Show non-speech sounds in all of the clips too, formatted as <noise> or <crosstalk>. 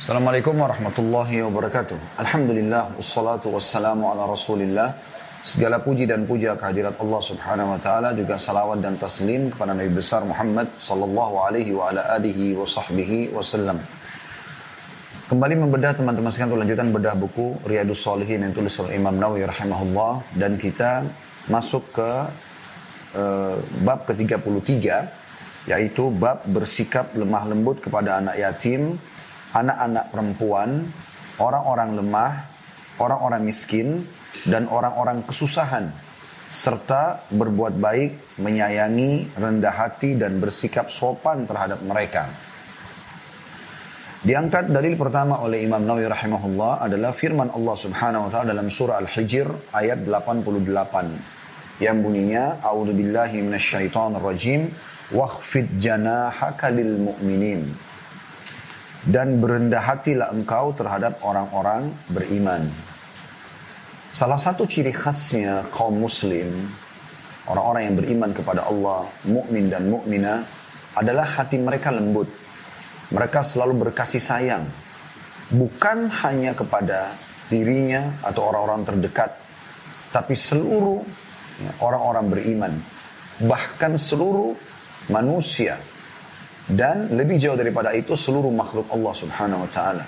Assalamualaikum warahmatullahi wabarakatuh. Alhamdulillah, wassalatu wassalamu ala rasulillah. Segala puji dan puja kehadirat Allah subhanahu wa ta'ala juga salawat dan taslim kepada Nabi besar Muhammad sallallahu alaihi wa ala alihi wa sahbihi wasallam. Kembali membedah teman-teman sekalian untuk lanjutan bedah buku Riyadus Salihin yang tulis oleh Imam Nawawi rahimahullah dan kita masuk ke uh, bab ke-33 yaitu bab bersikap lemah lembut kepada anak yatim anak-anak perempuan, orang-orang lemah, orang-orang miskin, dan orang-orang kesusahan, serta berbuat baik, menyayangi, rendah hati, dan bersikap sopan terhadap mereka. Diangkat dalil pertama oleh Imam Nawawi rahimahullah adalah firman Allah Subhanahu wa taala dalam surah Al-Hijr ayat 88 yang bunyinya A'udzubillahi minasyaitonirrajim wakhfid janahaka lil mu'minin dan berendah hatilah engkau terhadap orang-orang beriman. Salah satu ciri khasnya kaum muslim, orang-orang yang beriman kepada Allah, mukmin dan mukminah adalah hati mereka lembut. Mereka selalu berkasih sayang, bukan hanya kepada dirinya atau orang-orang terdekat, tapi seluruh ya, orang-orang beriman, bahkan seluruh manusia dan lebih jauh daripada itu seluruh makhluk Allah subhanahu wa ta'ala.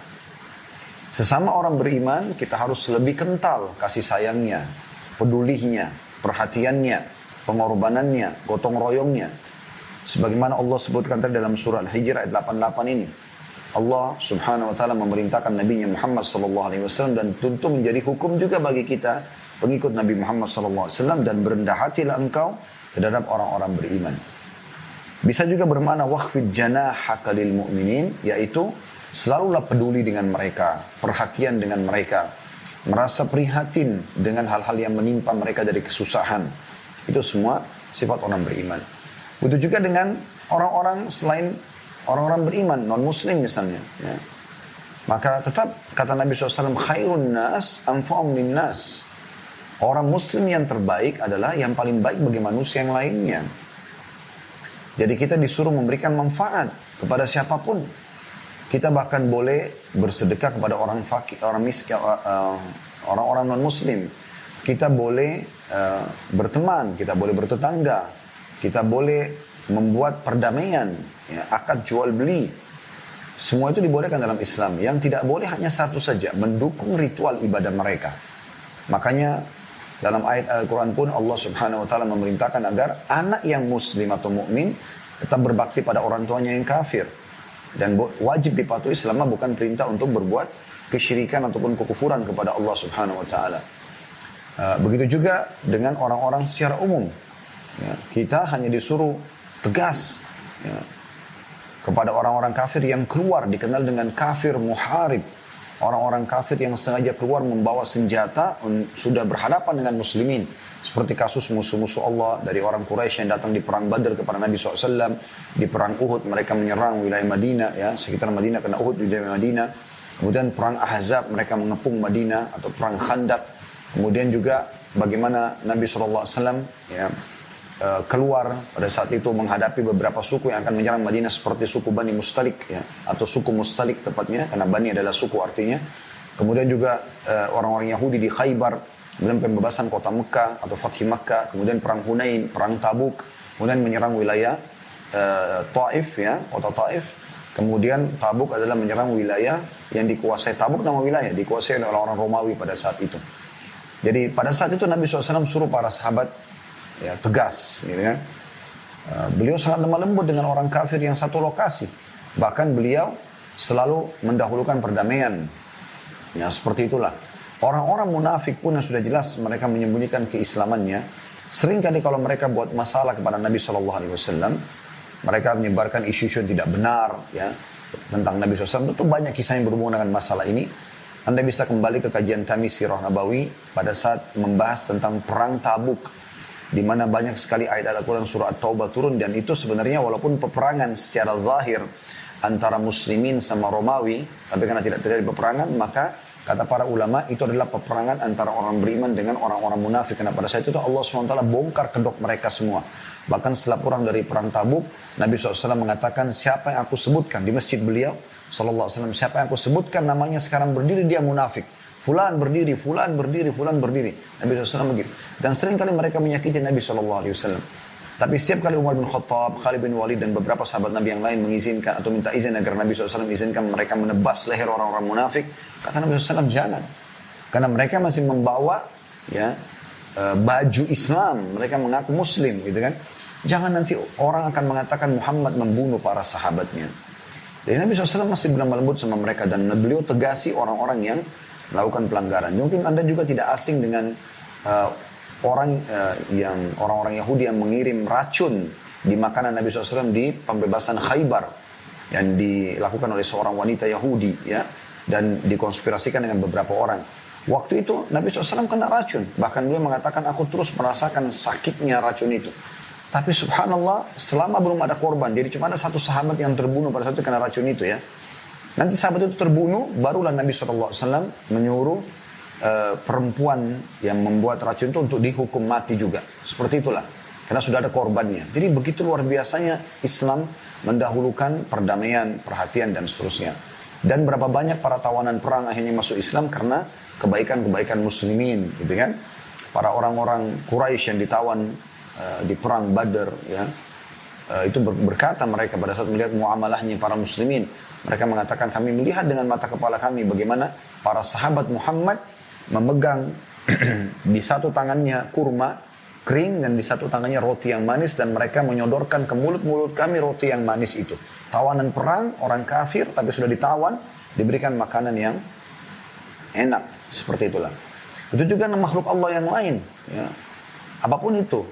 Sesama orang beriman kita harus lebih kental kasih sayangnya, pedulinya, perhatiannya, pengorbanannya, gotong royongnya. Sebagaimana Allah sebutkan tadi dalam surah Al-Hijr ayat 88 ini. Allah subhanahu wa ta'ala memerintahkan Nabi Muhammad sallallahu alaihi wasallam dan tentu menjadi hukum juga bagi kita pengikut Nabi Muhammad sallallahu alaihi wasallam dan berendah hatilah engkau terhadap orang-orang beriman. Bisa juga bermakna wahfid janahaka lil mu'minin, yaitu selalulah peduli dengan mereka, perhatian dengan mereka, merasa prihatin dengan hal-hal yang menimpa mereka dari kesusahan. Itu semua sifat orang beriman. Begitu juga dengan orang-orang selain orang-orang beriman, non-muslim misalnya. Ya. Maka tetap kata Nabi SAW, khairun nas anfa'um nas. Orang muslim yang terbaik adalah yang paling baik bagi manusia yang lainnya. Jadi kita disuruh memberikan manfaat kepada siapa pun. Kita bahkan boleh bersedekah kepada orang fakir, orang miskin, uh, uh, orang-orang non muslim. Kita boleh uh, berteman, kita boleh bertetangga, kita boleh membuat perdamaian, ya, akad jual beli. Semua itu dibolehkan dalam Islam. Yang tidak boleh hanya satu saja, mendukung ritual ibadah mereka. Makanya dalam ayat Al-Quran pun Allah subhanahu wa ta'ala memerintahkan agar anak yang muslim atau mukmin tetap berbakti pada orang tuanya yang kafir. Dan wajib dipatuhi selama bukan perintah untuk berbuat kesyirikan ataupun kekufuran kepada Allah subhanahu wa ta'ala. Uh, begitu juga dengan orang-orang secara umum. Ya, kita hanya disuruh tegas ya, kepada orang-orang kafir yang keluar dikenal dengan kafir muharib orang-orang kafir yang sengaja keluar membawa senjata sudah berhadapan dengan muslimin. Seperti kasus musuh-musuh Allah dari orang Quraisy yang datang di perang Badr kepada Nabi SAW. Di perang Uhud mereka menyerang wilayah Madinah, ya sekitar Madinah kena Uhud wilayah Madinah. Kemudian perang Ahzab mereka mengepung Madinah atau perang Khandak. Kemudian juga bagaimana Nabi SAW ya, Eh, keluar pada saat itu menghadapi beberapa suku yang akan menyerang Madinah seperti suku Bani Mustalik ya atau suku Mustalik tepatnya karena Bani adalah suku artinya. Kemudian juga uh, orang-orang Yahudi di Khaybar, kemudian pembebasan kota Mekah atau Fathi Mekah, kemudian perang Hunain, perang Tabuk, kemudian menyerang wilayah uh, Taif ya, kota Taif. Kemudian Tabuk adalah menyerang wilayah yang dikuasai Tabuk nama wilayah dikuasai oleh orang-orang Romawi pada saat itu. Jadi pada saat itu Nabi SAW suruh para sahabat ya, tegas gitu kan. Uh, beliau sangat lemah lembut dengan orang kafir yang satu lokasi. Bahkan beliau selalu mendahulukan perdamaian. Ya seperti itulah. Orang-orang munafik pun yang sudah jelas mereka menyembunyikan keislamannya. Seringkali kalau mereka buat masalah kepada Nabi Shallallahu Alaihi Wasallam, mereka menyebarkan isu-isu yang tidak benar ya tentang Nabi SAW. Tentu banyak kisah yang berhubungan dengan masalah ini. Anda bisa kembali ke kajian kami Sirah Nabawi pada saat membahas tentang perang Tabuk di mana banyak sekali ayat Al-Quran surah At-Taubah turun dan itu sebenarnya walaupun peperangan secara zahir antara muslimin sama Romawi tapi karena tidak terjadi peperangan maka kata para ulama itu adalah peperangan antara orang beriman dengan orang-orang munafik karena pada saat itu Allah SWT bongkar kedok mereka semua bahkan setelah pulang dari perang tabuk Nabi SAW mengatakan siapa yang aku sebutkan di masjid beliau Sallallahu Alaihi Wasallam. Siapa yang aku sebutkan namanya sekarang berdiri dia munafik. Fulan berdiri, fulan berdiri, fulan berdiri. Nabi SAW begitu. Dan sering kali mereka menyakiti Nabi SAW. Tapi setiap kali Umar bin Khattab, Khalid bin Walid dan beberapa sahabat Nabi yang lain mengizinkan atau minta izin agar Nabi SAW izinkan mereka menebas leher orang-orang munafik, kata Nabi SAW jangan. Karena mereka masih membawa ya eh, baju Islam, mereka mengaku Muslim gitu kan. Jangan nanti orang akan mengatakan Muhammad membunuh para sahabatnya. Jadi Nabi SAW masih bilang lembut sama mereka dan beliau tegasi orang-orang yang melakukan pelanggaran. Mungkin Anda juga tidak asing dengan uh, orang uh, yang orang-orang Yahudi yang mengirim racun di makanan Nabi SAW di pembebasan Khaybar yang dilakukan oleh seorang wanita Yahudi ya dan dikonspirasikan dengan beberapa orang. Waktu itu Nabi SAW kena racun. Bahkan beliau mengatakan aku terus merasakan sakitnya racun itu. Tapi subhanallah selama belum ada korban. Jadi cuma ada satu sahabat yang terbunuh pada saat itu kena racun itu ya. Nanti sahabat itu terbunuh, barulah Nabi SAW menyuruh uh, perempuan yang membuat racun itu untuk dihukum mati juga. Seperti itulah. Karena sudah ada korbannya. Jadi begitu luar biasanya Islam mendahulukan perdamaian, perhatian, dan seterusnya. Dan berapa banyak para tawanan perang akhirnya masuk Islam karena kebaikan-kebaikan muslimin, gitu kan. Para orang-orang Quraisy yang ditawan uh, di perang Badar, ya, uh, itu berkata mereka pada saat melihat muamalahnya para muslimin mereka mengatakan kami melihat dengan mata kepala kami bagaimana para sahabat Muhammad memegang <clears throat> di satu tangannya kurma kering dan di satu tangannya roti yang manis dan mereka menyodorkan ke mulut-mulut kami roti yang manis itu. Tawanan perang, orang kafir tapi sudah ditawan, diberikan makanan yang enak. Seperti itulah. Itu juga makhluk Allah yang lain. Ya. Apa pun itu.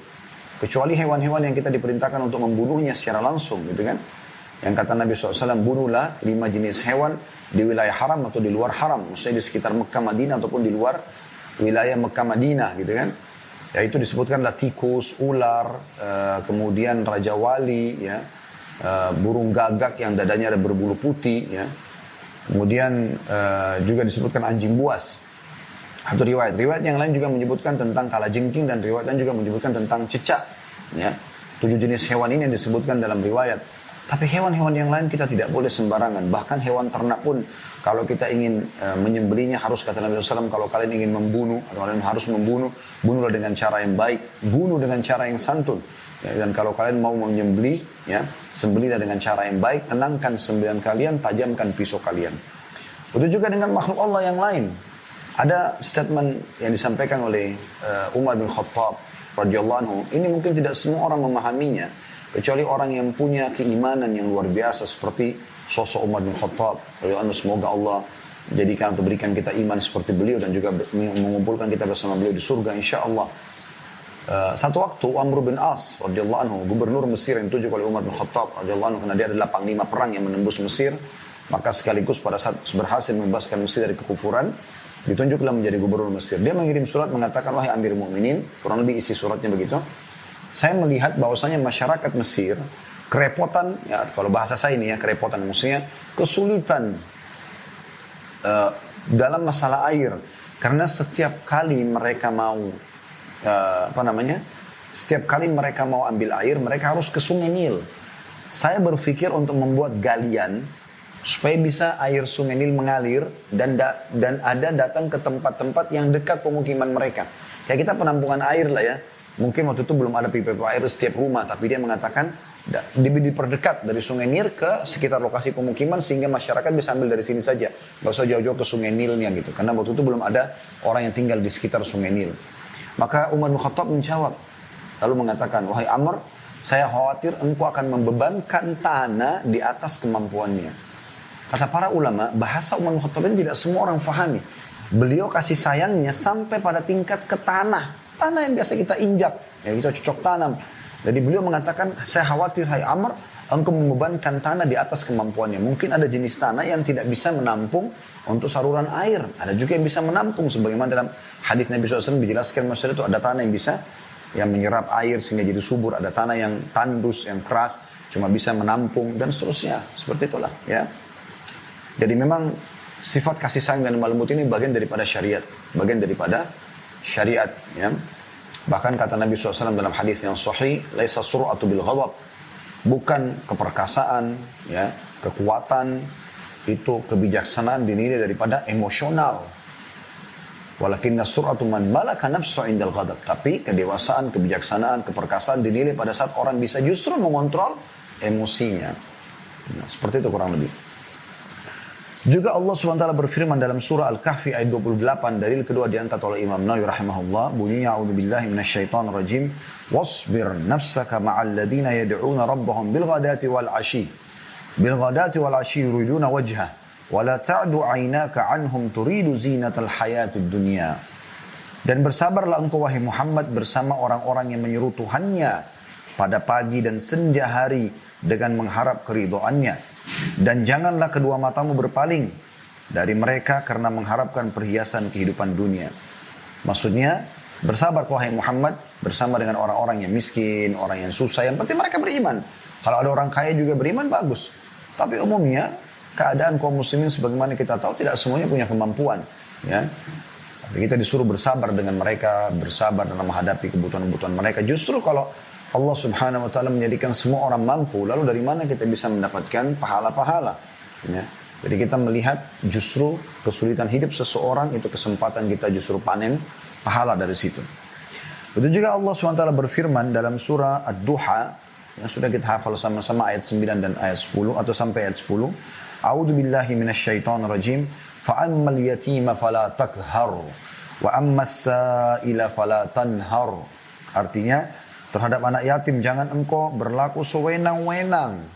Kecuali hewan-hewan yang kita diperintahkan untuk membunuhnya secara langsung gitu kan. Yang kata Nabi SAW, bunuhlah lima jenis hewan di wilayah haram atau di luar haram. Maksudnya di sekitar Mekah Madinah ataupun di luar wilayah Mekah Madinah gitu kan. Ya itu disebutkanlah tikus, ular, uh, kemudian raja wali, ya, uh, burung gagak yang dadanya ada berbulu putih, ya. Kemudian uh, juga disebutkan anjing buas. Atau riwayat. Riwayat yang lain juga menyebutkan tentang kalajengking dan riwayat yang juga menyebutkan tentang cecak. Ya. Tujuh jenis hewan ini yang disebutkan dalam riwayat. Tapi hewan-hewan yang lain kita tidak boleh sembarangan. Bahkan hewan ternak pun kalau kita ingin uh, menyembelinya harus kata Nabi SAW kalau kalian ingin membunuh atau kalian harus membunuh, bunuhlah dengan cara yang baik, bunuh dengan cara yang santun. Ya, dan kalau kalian mau menyembelih, ya, sembelihlah dengan cara yang baik, tenangkan sembilan kalian, tajamkan pisau kalian. Begitu juga dengan makhluk Allah yang lain. Ada statement yang disampaikan oleh uh, Umar bin Khattab radhiyallahu anhu. Ini mungkin tidak semua orang memahaminya Kecuali orang yang punya keimanan yang luar biasa seperti sosok Umar bin Khattab. Semoga Allah jadikan atau berikan kita iman seperti beliau dan juga mengumpulkan kita bersama beliau di surga insya Allah. Uh, satu waktu Amr bin As radhiyallahu anhu gubernur Mesir yang ditunjuk oleh Umar bin Khattab radhiyallahu anhu karena dia adalah panglima perang yang menembus Mesir maka sekaligus pada saat berhasil membebaskan Mesir dari kekufuran ditunjuklah menjadi gubernur Mesir. Dia mengirim surat mengatakan wahai Amir Mukminin kurang lebih isi suratnya begitu saya melihat bahwasanya masyarakat Mesir kerepotan, ya kalau bahasa saya ini ya kerepotan maksudnya kesulitan uh, dalam masalah air. Karena setiap kali mereka mau uh, apa namanya setiap kali mereka mau ambil air mereka harus ke sungai Nil. Saya berpikir untuk membuat galian supaya bisa air sungai Nil mengalir dan da, dan ada datang ke tempat-tempat yang dekat pemukiman mereka kayak kita penampungan air lah ya Mungkin waktu itu belum ada pipa-pipa air setiap rumah, tapi dia mengatakan diperdekat dari Sungai Nil ke sekitar lokasi pemukiman sehingga masyarakat bisa ambil dari sini saja. Gak usah jauh-jauh ke Sungai Nilnya gitu. Karena waktu itu belum ada orang yang tinggal di sekitar Sungai Nil. Maka Umar bin Khattab menjawab. Lalu mengatakan, wahai Amr, saya khawatir engkau akan membebankan tanah di atas kemampuannya. Kata para ulama, bahasa Umar Khattab ini tidak semua orang fahami. Beliau kasih sayangnya sampai pada tingkat ke tanah tanah yang biasa kita injak, ya kita cocok tanam. Jadi beliau mengatakan, saya khawatir hai Amr, engkau membebankan tanah di atas kemampuannya. Mungkin ada jenis tanah yang tidak bisa menampung untuk saluran air. Ada juga yang bisa menampung. Sebagaimana dalam hadis Nabi SAW dijelaskan masalah itu ada tanah yang bisa yang menyerap air sehingga jadi subur. Ada tanah yang tandus, yang keras, cuma bisa menampung dan seterusnya. Seperti itulah ya. Jadi memang sifat kasih sayang dan lembut ini bagian daripada syariat. Bagian daripada syariat ya. Bahkan kata Nabi SAW dalam hadis yang sahih, laisa sur'atu bil ghadab. Bukan keperkasaan, ya, kekuatan itu kebijaksanaan dinilai daripada emosional. Walakin suratu man malaka nafsu indal ghadab. Tapi kedewasaan, kebijaksanaan, keperkasaan dinilai pada saat orang bisa justru mengontrol emosinya. Nah, seperti itu kurang lebih. Juga Allah SWT berfirman dalam surah Al-Kahfi ayat 28 dalil kedua diangkat oleh Imam Nawawi rahimahullah bunyinya a'udzubillahi minasyaitonir rajim wasbir nafsaka ma'al ladina yad'una rabbahum bil ghadati wal 'ashi bil ghadati wal 'ashi yuriduna wajha wa la ta'du 'ainaka 'anhum turidu zinatal hayatid dunya. Dan bersabarlah engkau wahai Muhammad bersama orang-orang yang menyeru Tuhannya pada pagi dan senja hari dengan mengharap keridoannya dan janganlah kedua matamu berpaling dari mereka karena mengharapkan perhiasan kehidupan dunia. Maksudnya, bersabar wahai Muhammad bersama dengan orang-orang yang miskin, orang yang susah. Yang penting mereka beriman. Kalau ada orang kaya juga beriman, bagus. Tapi umumnya, keadaan kaum muslimin sebagaimana kita tahu tidak semuanya punya kemampuan. Ya. Tapi kita disuruh bersabar dengan mereka, bersabar dalam menghadapi kebutuhan-kebutuhan mereka. Justru kalau Allah subhanahu wa ta'ala menjadikan semua orang mampu, lalu dari mana kita bisa mendapatkan pahala-pahala? Ya. Jadi kita melihat justru kesulitan hidup seseorang itu kesempatan kita justru panen pahala dari situ. Betul juga Allah SWT berfirman dalam surah Ad-Duha yang sudah kita hafal sama-sama ayat 9 dan ayat 10 atau sampai ayat 10. A'udzu billahi minasyaitonir rajim. Fa'ammal yatima fala takhar wa ammas sa'ila fala tanhar. Artinya Terhadap anak yatim jangan engkau berlaku sewenang-wenang.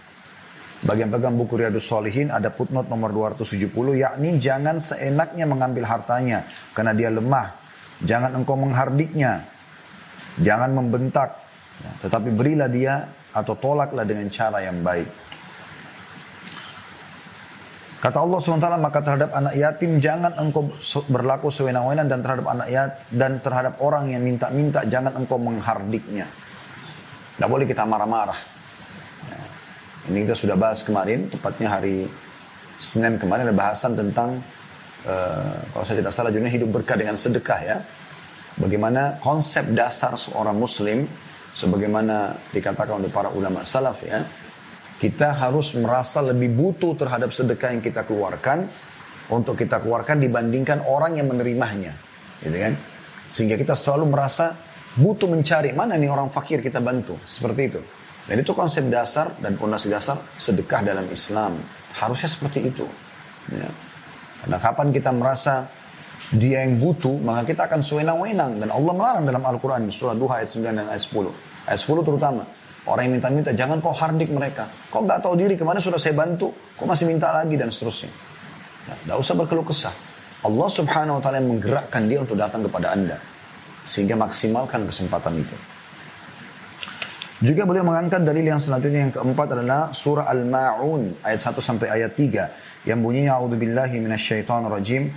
Bagian pegang buku Riyadus Solihin ada footnote nomor 270 yakni jangan seenaknya mengambil hartanya karena dia lemah. Jangan engkau menghardiknya. Jangan membentak. Ya, tetapi berilah dia atau tolaklah dengan cara yang baik. Kata Allah SWT, maka terhadap anak yatim jangan engkau berlaku sewenang-wenang dan terhadap anak yatim dan terhadap orang yang minta-minta jangan engkau menghardiknya. Tidak boleh kita marah-marah. Ya. Ini kita sudah bahas kemarin, tepatnya hari Senin kemarin ada bahasan tentang uh, kalau saya tidak salah dunia hidup berkah dengan sedekah ya. Bagaimana konsep dasar seorang muslim sebagaimana dikatakan oleh para ulama salaf ya. Kita harus merasa lebih butuh terhadap sedekah yang kita keluarkan untuk kita keluarkan dibandingkan orang yang menerimanya. Gitu kan? Sehingga kita selalu merasa butuh mencari mana nih orang fakir kita bantu. Seperti itu. Dan itu konsep dasar dan fondasi dasar sedekah dalam Islam. Harusnya seperti itu. Ya. karena kapan kita merasa dia yang butuh maka kita akan sewenang-wenang dan Allah melarang dalam Al-Quran surah 2 ayat 9 dan ayat 10 ayat 10 terutama. Orang yang minta-minta jangan kau hardik mereka. Kau nggak tahu diri ke mana sudah saya bantu? Kau masih minta lagi dan seterusnya. Nah, usah berkeluh kesah. Allah subhanahu wa ta'ala yang menggerakkan dia untuk datang kepada anda sehingga maksimalkan kesempatan itu. Juga beliau mengangkat dalil yang selanjutnya yang keempat adalah surah Al-Ma'un ayat 1 sampai ayat 3 yang bunyinya a'udzubillahi minasyaitonir rajim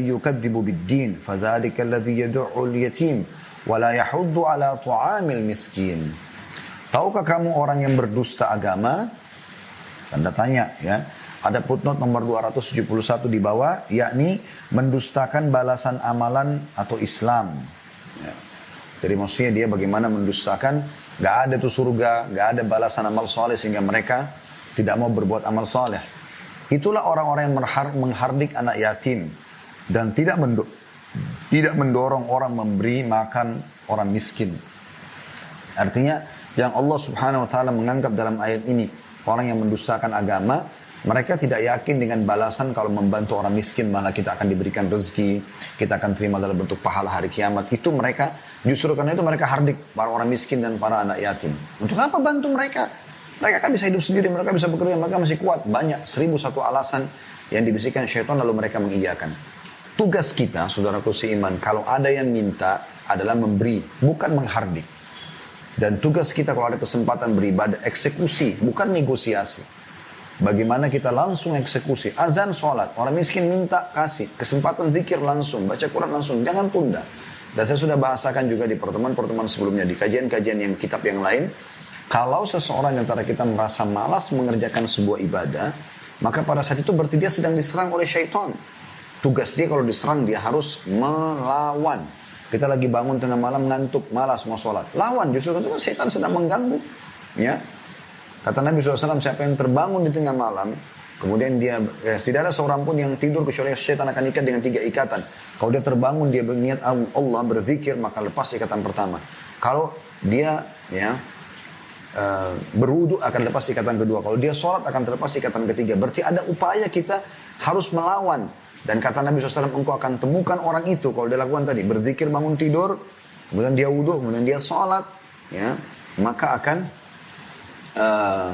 yukadzibu bid-din fadzalika alladhi yad'u al-yatim wa la yahuddu ala tu'amil miskin. Tahukah kamu orang yang berdusta agama? Tanda tanya ya. Ada footnote nomor 271 di bawah, yakni mendustakan balasan amalan atau Islam. Ya. Jadi maksudnya dia bagaimana mendustakan, gak ada tuh surga, gak ada balasan amal soleh sehingga mereka tidak mau berbuat amal soleh. Itulah orang-orang yang menghardik anak yatim dan tidak mendo tidak mendorong orang memberi makan orang miskin. Artinya yang Allah Subhanahu wa taala menganggap dalam ayat ini orang yang mendustakan agama mereka tidak yakin dengan balasan kalau membantu orang miskin malah kita akan diberikan rezeki, kita akan terima dalam bentuk pahala hari kiamat. Itu mereka, justru karena itu mereka hardik para orang miskin dan para anak yatim. Untuk apa bantu mereka? Mereka kan bisa hidup sendiri, mereka bisa bekerja, mereka masih kuat. Banyak, seribu satu alasan yang dibisikkan syaitan lalu mereka mengiyakan. Tugas kita, saudaraku seiman, kalau ada yang minta adalah memberi, bukan menghardik. Dan tugas kita kalau ada kesempatan beribadah, eksekusi, bukan negosiasi. Bagaimana kita langsung eksekusi. Azan sholat. Orang miskin minta kasih. Kesempatan zikir langsung. Baca Quran langsung. Jangan tunda. Dan saya sudah bahasakan juga di pertemuan-pertemuan sebelumnya. Di kajian-kajian yang kitab yang lain. Kalau seseorang antara kita merasa malas mengerjakan sebuah ibadah. Maka pada saat itu berarti dia sedang diserang oleh syaitan. Tugas dia kalau diserang dia harus melawan. Kita lagi bangun tengah malam ngantuk, malas mau sholat. Lawan justru itu kan setan sedang mengganggu. Ya, Kata Nabi SAW, siapa yang terbangun di tengah malam, Kemudian dia eh, tidak ada seorang pun yang tidur kecuali setan akan ikat dengan tiga ikatan. Kalau dia terbangun dia berniat Allah berzikir maka lepas ikatan pertama. Kalau dia ya uh, berwudu akan lepas ikatan kedua. Kalau dia sholat akan terlepas ikatan ketiga. Berarti ada upaya kita harus melawan. Dan kata Nabi SAW, engkau akan temukan orang itu. Kalau dia lakukan tadi, berzikir bangun tidur, kemudian dia wudhu, kemudian dia sholat, ya, maka akan uh,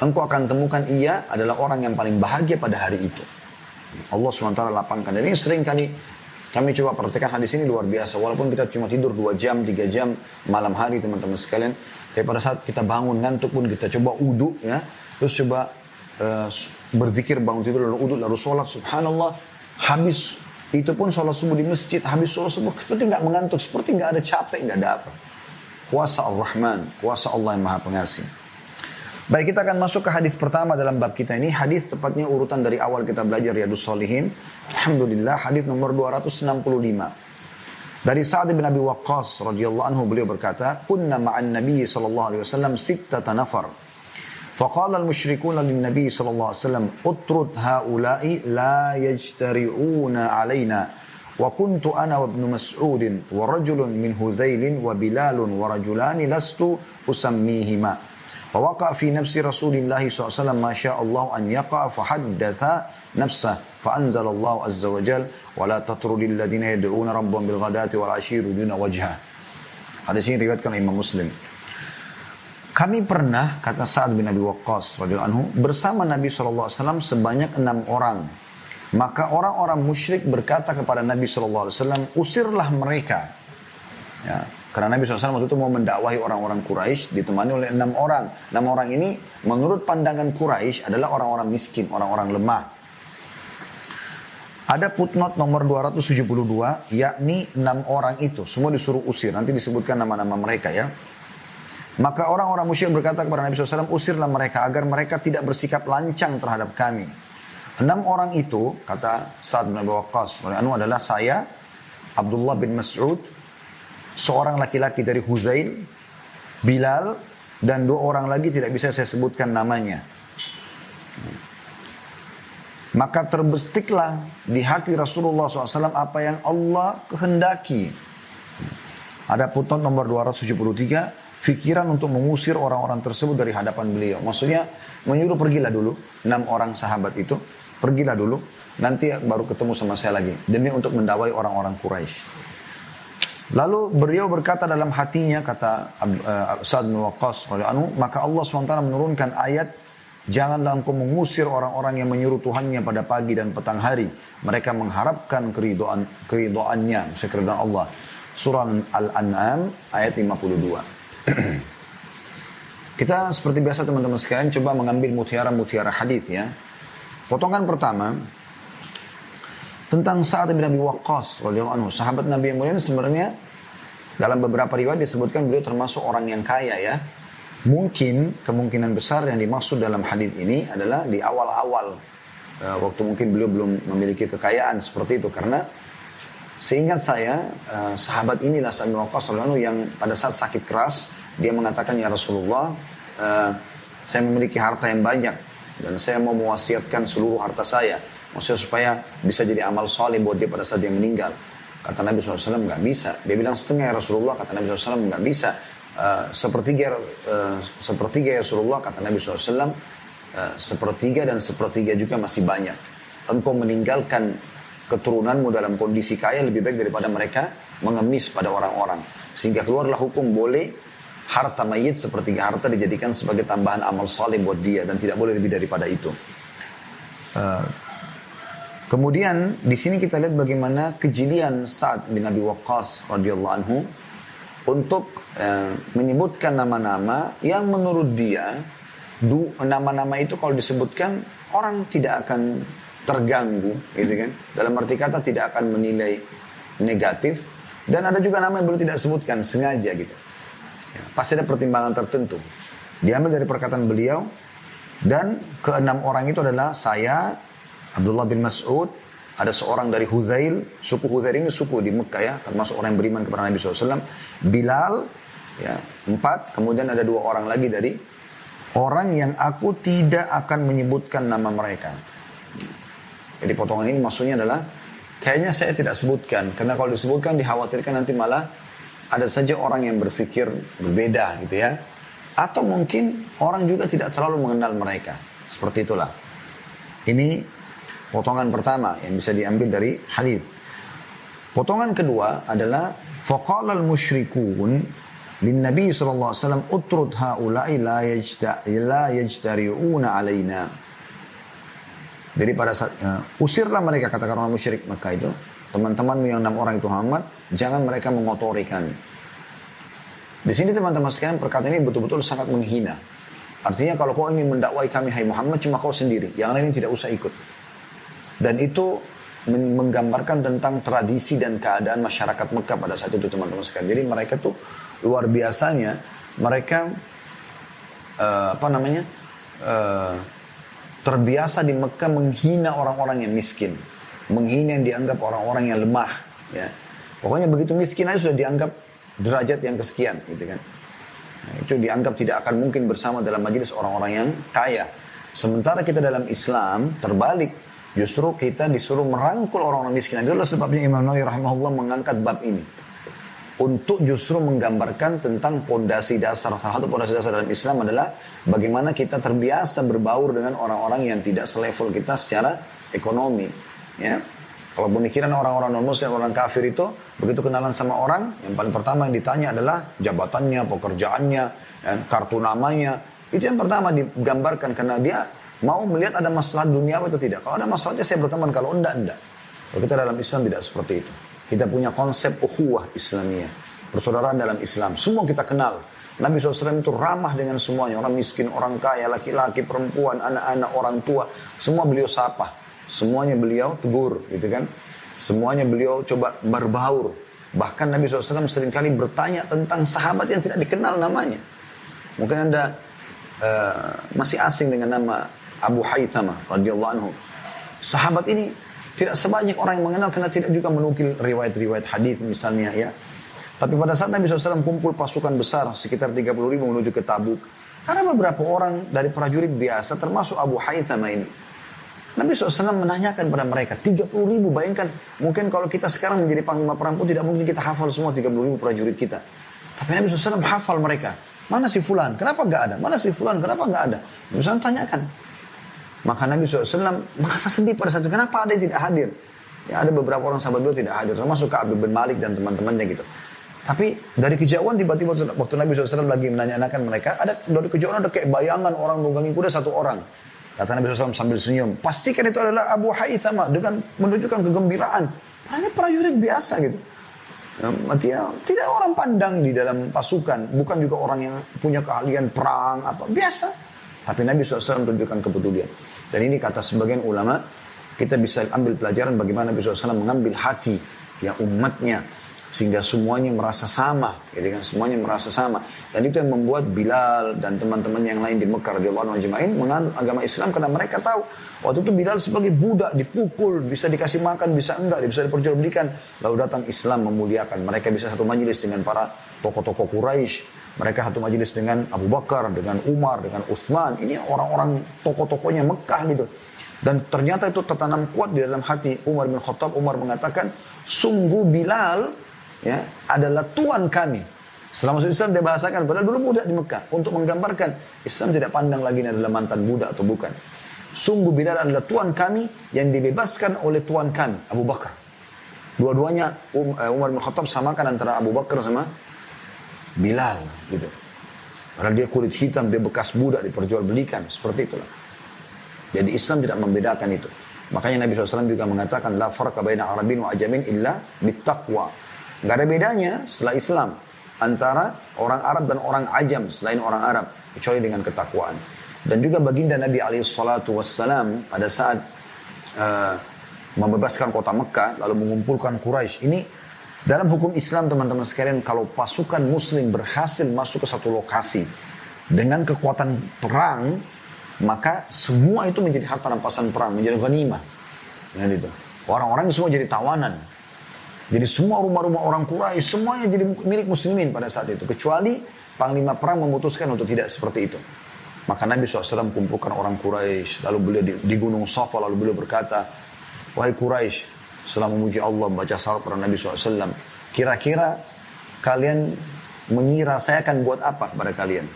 engkau akan temukan ia adalah orang yang paling bahagia pada hari itu. Allah SWT lapangkan. Dan ini sering kali kami coba praktekkan hadis ini luar biasa. Walaupun kita cuma tidur 2 jam, 3 jam malam hari teman-teman sekalian. Tapi pada saat kita bangun ngantuk pun kita coba uduk ya. Terus coba uh, berzikir bangun tidur lalu uduk lalu sholat. Subhanallah. Habis itu pun sholat subuh di masjid. Habis sholat subuh seperti nggak mengantuk. Seperti nggak ada capek, nggak ada apa. Kuasa Al-Rahman. Kuasa Allah yang maha pengasih. Baik, kita akan masuk ke hadis pertama dalam bab kita ini. Hadis tepatnya urutan dari awal kita belajar Riyadus Solihin. Alhamdulillah, hadis nomor 265. Dari Sa'ad bin Abi Waqqas radhiyallahu anhu beliau berkata, "Kunna ma'an Nabi sallallahu alaihi wasallam sittata nafar." فقال المشركون للنبي صلى الله عليه وسلم اطرد هؤلاء لا يجترئون علينا وكنت أنا وابن مسعود ورجل من هذيل وبلال ورجلان لست أسميهما فوقع في نفس رسول الله صلى الله عليه وسلم ما شاء الله أن يقع فحدث نفسه فأنزل الله عز وجل ولا تطرد الذين يدعون ربهم بالغداة والعشي يريدون وجهه Hadis ini riwayatkan Imam Muslim. Kami pernah, kata Sa'ad bin Abi Waqqas radhiyallahu anhu, bersama Nabi SAW sebanyak enam orang. Maka orang-orang musyrik berkata kepada Nabi SAW, usirlah mereka. Ya, karena Nabi SAW waktu itu mau mendakwahi orang-orang Quraisy ditemani oleh enam orang. Enam orang ini menurut pandangan Quraisy adalah orang-orang miskin, orang-orang lemah. Ada putnot nomor 272, yakni enam orang itu. Semua disuruh usir. Nanti disebutkan nama-nama mereka ya. Maka orang-orang musyrik berkata kepada Nabi SAW, usirlah mereka agar mereka tidak bersikap lancang terhadap kami. Enam orang itu, kata Sa'ad bin Abi Waqqas, anu adalah saya, Abdullah bin Mas'ud, seorang laki-laki dari Huzail, Bilal, dan dua orang lagi tidak bisa saya sebutkan namanya. Maka terbestiklah di hati Rasulullah SAW apa yang Allah kehendaki. Ada putnot nomor 273, fikiran untuk mengusir orang-orang tersebut dari hadapan beliau. Maksudnya menyuruh pergilah dulu, enam orang sahabat itu, pergilah dulu, nanti baru ketemu sama saya lagi. Demi untuk mendawai orang-orang Quraisy. Lalu beliau berkata dalam hatinya kata uh, Sa'ad bin Waqqas maka Allah SWT menurunkan ayat Janganlah engkau mengusir orang-orang yang menyuruh Tuhannya pada pagi dan petang hari. Mereka mengharapkan keridoan, keridoannya, maksudnya keridoan Allah. Surah Al-An'am ayat 52. <clears throat> Kita seperti biasa teman-teman sekalian coba mengambil mutiara-mutiara hadis ya. Potongan pertama, tentang Sa'ad bin Abi Waqqas anhu. Sahabat Nabi yang mulia sebenarnya dalam beberapa riwayat disebutkan beliau termasuk orang yang kaya ya. Mungkin kemungkinan besar yang dimaksud dalam hadis ini adalah di awal-awal uh, waktu mungkin beliau belum memiliki kekayaan seperti itu karena seingat saya uh, sahabat inilah Sa'ad bin Waqqas yang pada saat sakit keras dia mengatakan ya Rasulullah uh, saya memiliki harta yang banyak dan saya mau mewasiatkan seluruh harta saya Maksudnya supaya bisa jadi amal soleh buat dia pada saat dia meninggal. Kata Nabi SAW nggak bisa. Dia bilang setengah ya Rasulullah. Kata Nabi SAW nggak bisa. Uh, sepertiga uh, sepertiga ya Rasulullah kata Nabi SAW uh, sepertiga dan sepertiga juga masih banyak engkau meninggalkan keturunanmu dalam kondisi kaya lebih baik daripada mereka mengemis pada orang-orang sehingga keluarlah hukum boleh harta mayit sepertiga harta dijadikan sebagai tambahan amal saleh buat dia dan tidak boleh lebih daripada itu. Uh, Kemudian di sini kita lihat bagaimana kejelian Sa'ad bin Abi Waqqas radhiyallahu anhu untuk eh, menyebutkan nama-nama yang menurut dia nama-nama itu kalau disebutkan orang tidak akan terganggu gitu kan? Dalam arti kata tidak akan menilai negatif. Dan ada juga nama yang belum tidak sebutkan sengaja gitu pasti ada pertimbangan tertentu diambil dari perkataan beliau dan keenam orang itu adalah saya Abdullah bin Mas'ud, ada seorang dari Huzail, suku Huzail ini suku di Mekah ya, termasuk orang yang beriman kepada Nabi SAW. Bilal, ya, empat, kemudian ada dua orang lagi dari orang yang aku tidak akan menyebutkan nama mereka. Jadi potongan ini maksudnya adalah kayaknya saya tidak sebutkan karena kalau disebutkan dikhawatirkan nanti malah ada saja orang yang berpikir berbeda gitu ya. Atau mungkin orang juga tidak terlalu mengenal mereka. Seperti itulah. Ini potongan pertama yang bisa diambil dari hadis. Potongan kedua adalah faqala al-musyrikun bin Nabi sallallahu alaihi wasallam utrud haula'i la yajta la yajtari'una alaina. Jadi pada saat uh, usirlah mereka katakan orang musyrik Mekah itu, teman-temanmu yang enam orang itu Muhammad, jangan mereka mengotorikan. Di sini teman-teman sekalian perkataan ini betul-betul sangat menghina. Artinya kalau kau ingin mendakwai kami hai Muhammad cuma kau sendiri, yang lain tidak usah ikut. Dan itu menggambarkan tentang tradisi dan keadaan masyarakat Mekah pada saat itu teman-teman sekalian. Jadi mereka tuh luar biasanya mereka uh, apa namanya uh, terbiasa di Mekah menghina orang-orang yang miskin, menghina yang dianggap orang-orang yang lemah. Ya. Pokoknya begitu miskin aja sudah dianggap derajat yang kesekian, gitu kan. Nah, itu dianggap tidak akan mungkin bersama dalam majelis orang-orang yang kaya. Sementara kita dalam Islam terbalik, Justru kita disuruh merangkul orang-orang miskin. Itulah sebabnya Imam Nawawi rahimahullah mengangkat bab ini. Untuk justru menggambarkan tentang pondasi dasar. Salah satu pondasi dasar dalam Islam adalah bagaimana kita terbiasa berbaur dengan orang-orang yang tidak selevel kita secara ekonomi. Ya, kalau pemikiran orang-orang non-muslim, orang kafir itu, begitu kenalan sama orang, yang paling pertama yang ditanya adalah jabatannya, pekerjaannya, ya, kartu namanya. Itu yang pertama digambarkan karena dia Mau melihat ada masalah dunia atau tidak. Kalau ada masalahnya saya berteman, kalau enggak, enggak. Kalau kita dalam Islam tidak seperti itu. Kita punya konsep ukhuwah Islamiyah. Persaudaraan dalam Islam. Semua kita kenal. Nabi SAW itu ramah dengan semuanya. Orang miskin, orang kaya, laki-laki, perempuan, anak-anak, orang tua. Semua beliau sapa. Semuanya beliau tegur gitu kan. Semuanya beliau coba berbaur. Bahkan Nabi SAW sering kali bertanya tentang sahabat yang tidak dikenal namanya. Mungkin Anda uh, masih asing dengan nama Abu Haythama radhiyallahu anhu. Sahabat ini tidak sebanyak orang yang mengenal karena tidak juga menukil riwayat-riwayat hadis misalnya ya. Tapi pada saat Nabi SAW kumpul pasukan besar sekitar 30 ribu menuju ke Tabuk. Ada beberapa orang dari prajurit biasa termasuk Abu Haythama ini. Nabi SAW menanyakan pada mereka, 30 ribu, bayangkan mungkin kalau kita sekarang menjadi panglima perang pun tidak mungkin kita hafal semua 30 ribu prajurit kita. Tapi Nabi SAW hafal mereka. Mana si fulan? Kenapa nggak ada? Mana si fulan? Kenapa nggak ada? Nabi SAW tanyakan. Maka Nabi SAW merasa sedih pada saat itu. Kenapa ada yang tidak hadir? Ya ada beberapa orang sahabat beliau tidak hadir. Termasuk Ka'ab bin Malik dan teman-temannya gitu. Tapi dari kejauhan tiba-tiba waktu Nabi SAW lagi menanyakan mereka, ada dari kejauhan ada kayak bayangan orang nunggangi kuda satu orang. Kata Nabi SAW sambil senyum, pastikan itu adalah Abu Haythama dengan menunjukkan kegembiraan. Hanya prajurit biasa gitu. Ya, tidak orang pandang di dalam pasukan, bukan juga orang yang punya keahlian perang atau biasa. Tapi Nabi SAW menunjukkan kepedulian. Dan ini kata sebagian ulama, kita bisa ambil pelajaran bagaimana Nabi SAW mengambil hati ya umatnya sehingga semuanya merasa sama, gitu kan? Semuanya merasa sama. Dan itu yang membuat Bilal dan teman-teman yang lain di Mekah radhiyallahu anhu ajma'in menganut agama Islam karena mereka tahu waktu itu Bilal sebagai budak dipukul, bisa dikasih makan, bisa enggak, bisa diperjualbelikan. Lalu datang Islam memuliakan. Mereka bisa satu majelis dengan para tokoh-tokoh Quraisy, mereka satu majelis dengan Abu Bakar, dengan Umar, dengan Uthman. Ini orang-orang tokoh-tokohnya Mekah gitu. Dan ternyata itu tertanam kuat di dalam hati Umar bin Khattab. Umar mengatakan, sungguh Bilal ya adalah tuan kami. Setelah masuk Islam dia bahasakan, padahal dulu budak di Mekah. Untuk menggambarkan, Islam tidak pandang lagi ini adalah mantan budak atau bukan. Sungguh Bilal adalah tuan kami yang dibebaskan oleh tuan kami, Abu Bakar. Dua-duanya um, eh, Umar bin Khattab samakan antara Abu Bakar sama Bilal gitu. Padahal dia kulit hitam, dia bekas budak diperjualbelikan, seperti itulah. Jadi Islam tidak membedakan itu. Makanya Nabi SAW juga mengatakan la farqa baina arabin wa ajamin illa bittaqwa. Gak ada bedanya setelah Islam antara orang Arab dan orang ajam selain orang Arab kecuali dengan ketakwaan. Dan juga baginda Nabi SAW pada saat uh, membebaskan kota Mekah lalu mengumpulkan Quraisy. Ini dalam hukum Islam teman-teman sekalian kalau pasukan muslim berhasil masuk ke satu lokasi dengan kekuatan perang maka semua itu menjadi harta rampasan perang, menjadi ghanimah. Ya, gitu. Orang-orang semua jadi tawanan. Jadi semua rumah-rumah orang Quraisy semuanya jadi milik muslimin pada saat itu kecuali panglima perang memutuskan untuk tidak seperti itu. Maka Nabi SAW kumpulkan orang Quraisy, lalu beliau di, di Gunung Safa, lalu beliau berkata, Wahai Quraisy, setelah memuji Allah, membaca salat pada Nabi SAW, kira-kira kalian mengira saya akan buat apa kepada kalian?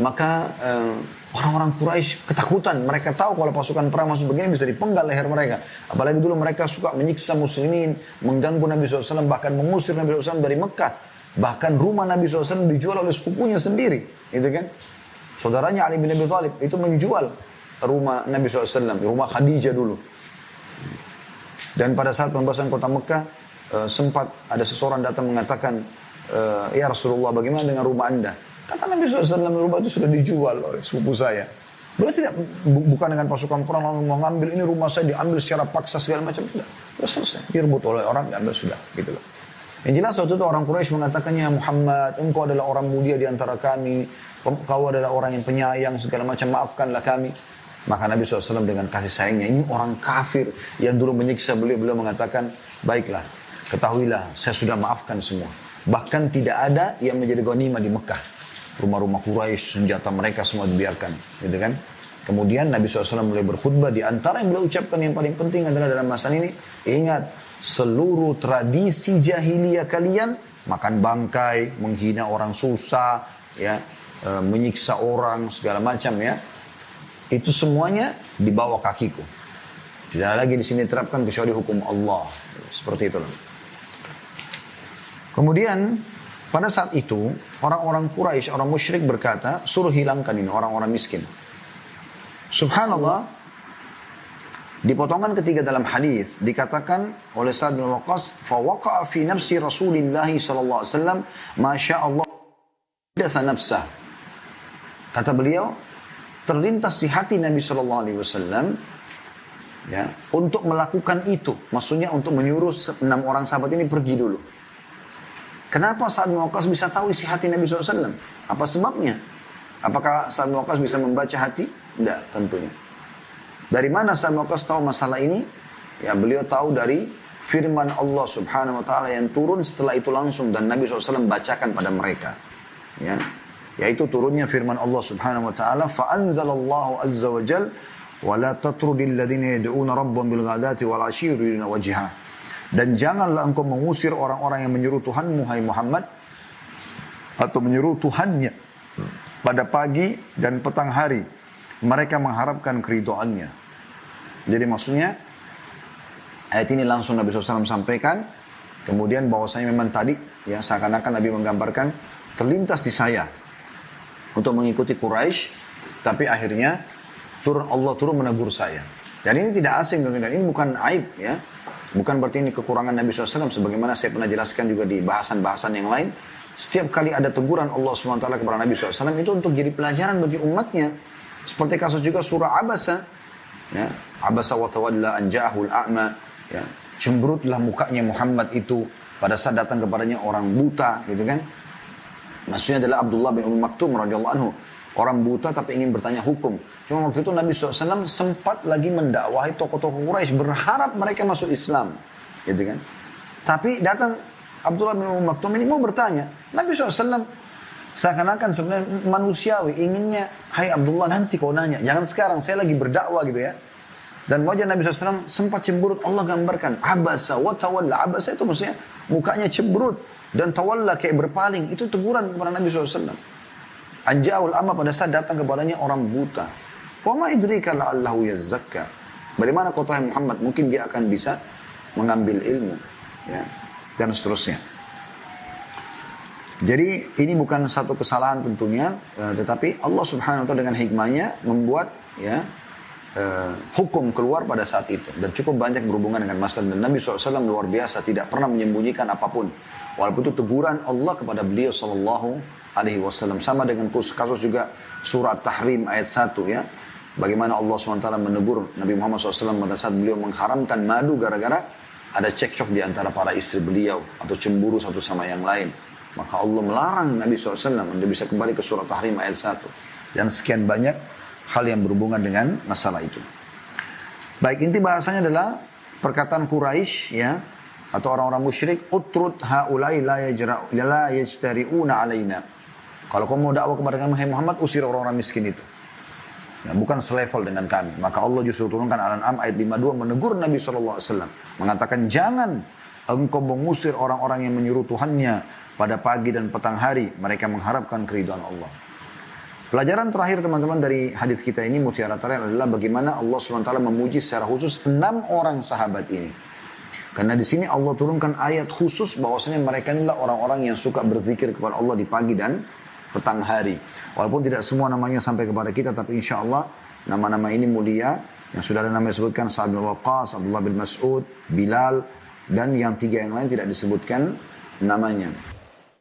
Maka eh, orang-orang Quraisy ketakutan. Mereka tahu kalau pasukan perang masuk begini bisa dipenggal leher mereka. Apalagi dulu mereka suka menyiksa muslimin, mengganggu Nabi SAW, bahkan mengusir Nabi SAW dari Mekah. Bahkan rumah Nabi SAW dijual oleh sepupunya sendiri. Gitu kan? Saudaranya Ali bin Abi Thalib itu menjual rumah Nabi SAW, rumah Khadijah dulu. Dan pada saat pembahasan kota Mekah, uh, sempat ada seseorang datang mengatakan, uh, Ya Rasulullah, bagaimana dengan rumah anda? Kata Nabi SAW, rumah itu sudah dijual oleh sepupu saya. Beliau tidak, bukan dengan pasukan perang lalu mau ngambil ini rumah saya diambil secara paksa segala macam. Tidak, sudah selesai. Direbut oleh orang, diambil sudah. Gitu loh. Yang jelas waktu itu orang Quraisy mengatakannya Muhammad, engkau adalah orang mulia di antara kami, kau adalah orang yang penyayang segala macam, maafkanlah kami. Maka Nabi SAW dengan kasih sayangnya, ini orang kafir yang dulu menyiksa beliau, beliau mengatakan, baiklah, ketahuilah, saya sudah maafkan semua. Bahkan tidak ada yang menjadi ghanimah di Mekah. Rumah-rumah Quraisy, senjata mereka semua dibiarkan, gitu kan? Kemudian Nabi SAW mulai berkhutbah di antara yang beliau ucapkan yang paling penting adalah dalam masa ini, ingat, seluruh tradisi jahiliyah kalian makan bangkai, menghina orang susah, ya, e, menyiksa orang segala macam ya. Itu semuanya di bawah kakiku. Tidak lagi di sini terapkan kecuali hukum Allah. Seperti itu. Kemudian pada saat itu orang-orang Quraisy, orang musyrik berkata, suruh hilangkan ini orang-orang miskin. Subhanallah, di potongan ketiga dalam hadis dikatakan oleh Sa'ad bin Waqqas, "Fa fi nafsi Rasulillah sallallahu alaihi wasallam ma Allah nafsah." Kata beliau, terlintas di hati Nabi sallallahu alaihi wasallam ya, untuk melakukan itu. Maksudnya untuk menyuruh enam orang sahabat ini pergi dulu. Kenapa Sa'ad bin bisa tahu isi hati Nabi SAW? Apa sebabnya? Apakah Sa'ad bin bisa membaca hati? Tidak, tentunya. Dari mana Sa'ad Waqqas tahu masalah ini? Ya beliau tahu dari firman Allah subhanahu wa ta'ala yang turun setelah itu langsung dan Nabi SAW bacakan pada mereka. Ya, yaitu turunnya firman Allah subhanahu wa ta'ala fa'anzalallahu azza wa jal wa la tatrudil ladhina yad'una rabbam bil dan janganlah engkau mengusir orang-orang yang menyuruh Tuhanmu hai Muhammad atau menyuruh Tuhannya pada pagi dan petang hari mereka mengharapkan keridoannya jadi maksudnya ayat ini langsung Nabi SAW sampaikan. Kemudian bahwasanya memang tadi ya seakan-akan Nabi menggambarkan terlintas di saya untuk mengikuti Quraisy, tapi akhirnya turun Allah turun menegur saya. Dan ini tidak asing dan ini bukan aib ya. Bukan berarti ini kekurangan Nabi SAW sebagaimana saya pernah jelaskan juga di bahasan-bahasan yang lain. Setiap kali ada teguran Allah SWT kepada Nabi SAW itu untuk jadi pelajaran bagi umatnya. Seperti kasus juga surah Abasa ya abasa wa tawalla an ja'ahul a'ma ya cemberutlah mukanya Muhammad itu pada saat datang kepadanya orang buta gitu kan maksudnya adalah Abdullah bin Umar Maktum radhiyallahu anhu orang buta tapi ingin bertanya hukum. Cuma waktu itu Nabi SAW sempat lagi mendakwahi tokoh-tokoh Quraisy berharap mereka masuk Islam. Gitu kan? Tapi datang Abdullah bin Maktum ini mau bertanya. Nabi SAW Seakan-akan sebenarnya manusiawi inginnya, hai Abdullah nanti kau nanya, jangan sekarang, saya lagi berdakwah gitu ya. Dan wajah Nabi SAW sempat cemberut, Allah gambarkan, abasa wa tawalla, abasa itu maksudnya mukanya cemberut, dan tawalla kayak berpaling, itu teguran kepada Nabi SAW. Anja'ul amma pada saat datang kepadanya orang buta. Wa ma idrika la'allahu yazzakka. Bagaimana kota Muhammad, mungkin dia akan bisa mengambil ilmu. Ya, dan seterusnya. Jadi ini bukan satu kesalahan tentunya, uh, tetapi Allah Subhanahu wa taala dengan hikmahnya membuat ya uh, hukum keluar pada saat itu dan cukup banyak berhubungan dengan masalah dan Nabi SAW luar biasa tidak pernah menyembunyikan apa pun walaupun itu teguran Allah kepada beliau Sallallahu Alaihi Wasallam sama dengan kasus juga surat Tahrim ayat 1 ya bagaimana Allah SWT menegur Nabi Muhammad SAW pada saat beliau mengharamkan madu gara-gara ada cekcok di antara para istri beliau atau cemburu satu sama yang lain maka Allah melarang Nabi SAW untuk bisa kembali ke surat Tahrim ayat 1. Dan sekian banyak hal yang berhubungan dengan masalah itu. Baik, inti bahasanya adalah perkataan Quraisy ya atau orang-orang musyrik utrud haulai la yajra la yajtari'una alaina. Kalau kau mau dakwah kepada kami, Muhammad, usir orang-orang miskin itu. Nah, bukan selevel dengan kami. Maka Allah justru turunkan Al-An'am ayat 52 menegur Nabi SAW. Mengatakan jangan engkau mengusir orang-orang yang menyuruh Tuhannya pada pagi dan petang hari. Mereka mengharapkan keridhaan Allah. Pelajaran terakhir teman-teman dari hadis kita ini mutiara terakhir adalah bagaimana Allah SWT memuji secara khusus enam orang sahabat ini. Karena di sini Allah turunkan ayat khusus bahwasanya mereka inilah orang-orang yang suka berzikir kepada Allah di pagi dan petang hari. Walaupun tidak semua namanya sampai kepada kita, tapi insya Allah nama-nama ini mulia. Yang sudah ada nama disebutkan Sa'ad bin Waqqas, Abdullah bin Mas'ud, Bilal, dan yang tiga yang lain tidak disebutkan namanya.